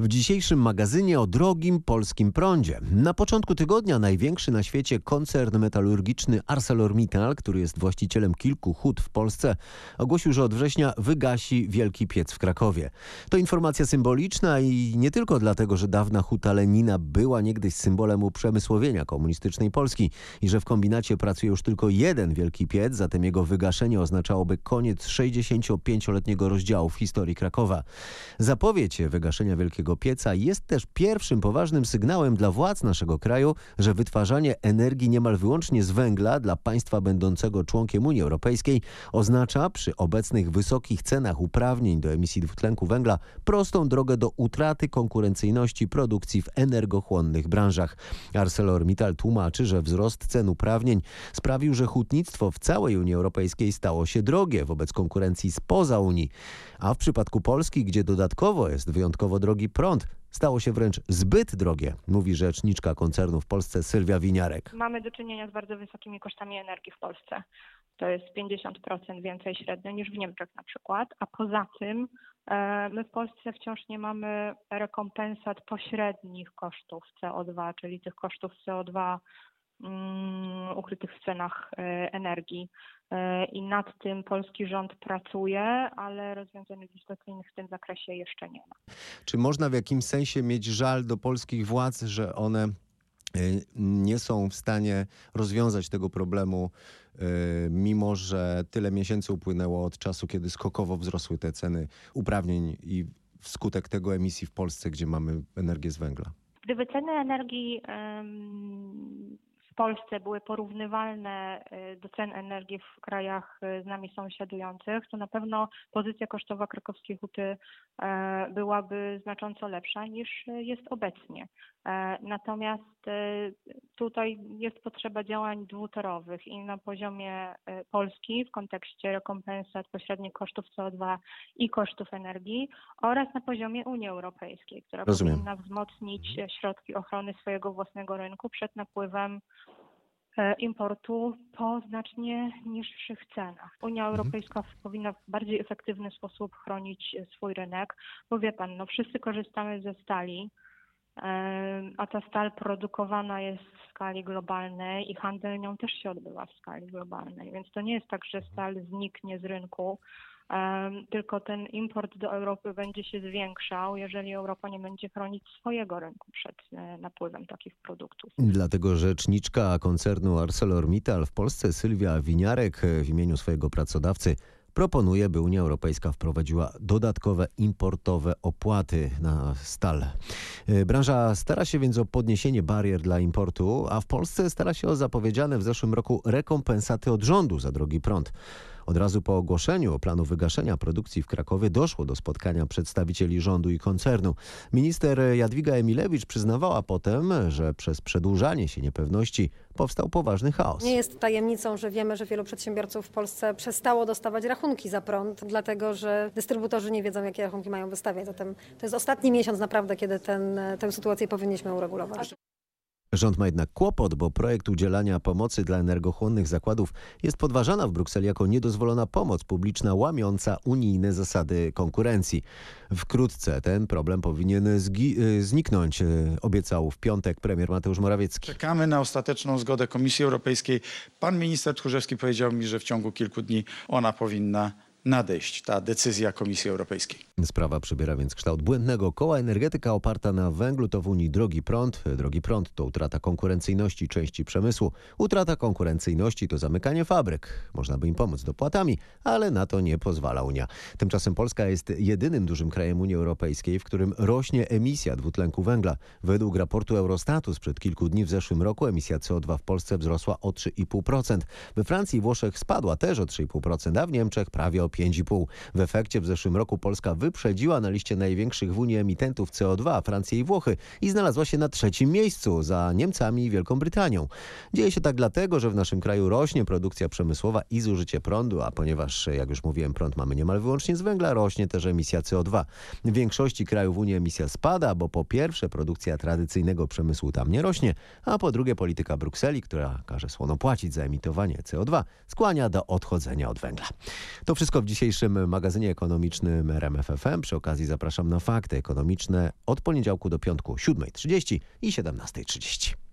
W dzisiejszym magazynie o drogim polskim prądzie. Na początku tygodnia największy na świecie koncern metalurgiczny ArcelorMittal, który jest właścicielem kilku hut w Polsce, ogłosił, że od września wygasi wielki piec w Krakowie. To informacja symboliczna i nie tylko dlatego, że dawna huta Lenina była niegdyś symbolem uprzemysłowienia komunistycznej Polski i że w kombinacie pracuje już tylko jeden wielki piec, zatem jego wygaszenie oznaczałoby koniec 65-letniego rozdziału w historii Krakowa. Zapowiedź wygaszenia wielkiego pieca jest też pierwszym poważnym sygnałem dla władz naszego kraju, że wytwarzanie energii niemal wyłącznie z węgla dla państwa będącego członkiem Unii Europejskiej oznacza przy obecnych wysokich cenach uprawnień do emisji dwutlenku węgla prostą drogę do utraty konkurencyjności produkcji w energochłonnych branżach. ArcelorMittal tłumaczy, że wzrost cen uprawnień sprawił, że hutnictwo w całej Unii Europejskiej stało się drogie wobec konkurencji spoza Unii. A w przypadku Polski, gdzie dodatkowo jest wyjątkowo drogi prąd, stało się wręcz zbyt drogie, mówi rzeczniczka koncernu w Polsce Sylwia Winiarek. Mamy do czynienia z bardzo wysokimi kosztami energii w Polsce. To jest 50% więcej średnio niż w Niemczech na przykład, a poza tym e, my w Polsce wciąż nie mamy rekompensat pośrednich kosztów CO2, czyli tych kosztów CO2 mm, ukrytych w cenach e, energii. E, I nad tym polski rząd pracuje, ale rozwiązań legislacyjnych w tym zakresie jeszcze nie ma. Czy można w jakimś sensie mieć żal do polskich władz, że one y, nie są w stanie rozwiązać tego problemu, mimo że tyle miesięcy upłynęło od czasu, kiedy skokowo wzrosły te ceny uprawnień i wskutek tego emisji w Polsce, gdzie mamy energię z węgla? Gdyby ceny energii w Polsce były porównywalne e, do cen energii w krajach e, z nami sąsiadujących, to na pewno pozycja kosztowa krakowskiej huty e, byłaby znacząco lepsza niż e, jest obecnie. E, Natomiast tutaj jest potrzeba działań dwutorowych i na poziomie e, Polski w kontekście rekompensat pośrednich kosztów CO2 i kosztów energii oraz na poziomie Unii Europejskiej, która Rozumiem. powinna wzmocnić e, środki ochrony swojego własnego rynku przed napływem e, importu po znacznie niższych cenach. Unia Europejska powinna w bardziej efektywny sposób chronić swój rynek, bo wie pan, no wszyscy korzystamy ze stali, a ta stal produkowana jest w skali globalnej i handel nią też się odbywa w skali globalnej, więc to nie jest tak, że stal zniknie z rynku, tylko ten import do Europy będzie się zwiększał, jeżeli Europa nie będzie chronić swojego rynku przed e, napływem takich produktów. Dlatego rzeczniczka koncernu ArcelorMittal w Polsce Sylwia Winiarek w imieniu swojego pracodawcy proponuje, by Unia Europejska wprowadziła dodatkowe importowe opłaty na stal. E, Branża stara się więc o podniesienie barier dla importu, a w Polsce stara się o zapowiedziane w zeszłym roku rekompensaty od rządu za drogi prąd. Od razu po ogłoszeniu planu wygaszenia produkcji w Krakowie doszło do spotkania przedstawicieli rządu i koncernu. Minister Jadwiga Emilewicz przyznawała potem, że przez przedłużanie się niepewności powstał poważny chaos. Nie jest tajemnicą, że wiemy, że wielu przedsiębiorców w Polsce przestało dostawać rachunki za prąd, dlatego że dystrybutorzy nie wiedzą, jakie rachunki mają wystawiać. Zatem to jest ostatni miesiąc naprawdę, kiedy ten, tę sytuację powinniśmy uregulować. Rząd ma jednak kłopot, bo projekt udzielania pomocy dla energochłonnych zakładów jest podważana w Brukseli jako niedozwolona pomoc publiczna łamiąca unijne zasady konkurencji. Wkrótce ten problem powinien y, zniknąć, y, obiecał w piątek premier Mateusz Morawiecki. Czekamy na ostateczną zgodę Komisji Europejskiej. Pan minister Tchórzewski powiedział mi, że w ciągu kilku dni ona powinna nadejść, ta decyzja Komisji Europejskiej. Sprawa przybiera więc kształt błędnego koła. Energetyka oparta na węglu to w Unii drogi prąd. Drogi prąd to utrata konkurencyjności części przemysłu. Utrata konkurencyjności to zamykanie fabryk. Można by im pomóc dopłatami, ale na to nie pozwala Unia. Tymczasem Polska jest jedynym dużym krajem Unii Europejskiej, w którym rośnie emisja dwutlenku węgla. Według raportu Eurostatu sprzed kilku dni w zeszłym roku emisja CO2 w Polsce wzrosła o 3,5%. We Francji i Włoszech spadła też o 3,5%, a w Niemczech prawie o 5,5%. W efekcie w zeszłym roku Polska wyprzedziła na liście największych w Unii emitentów CO2 Francję i Włochy i znalazła się na trzecim miejscu za Niemcami i Wielką Brytanią. Dzieje się tak dlatego, że w naszym kraju rośnie produkcja przemysłowa i zużycie prądu, a ponieważ, jak już mówiłem, prąd mamy niemal wyłącznie z węgla, rośnie też emisja CO2. W większości krajów Unii emisja spada, bo po pierwsze produkcja tradycyjnego przemysłu tam nie rośnie, a po drugie polityka Brukseli, która każe słono płacić za emitowanie CO2, skłania do odchodzenia od węgla. To wszystko w dzisiejszym magazynie ekonomicznym RMFFM. Przy okazji zapraszam na fakty ekonomiczne od poniedziałku do piątku 7.30 i 17.30.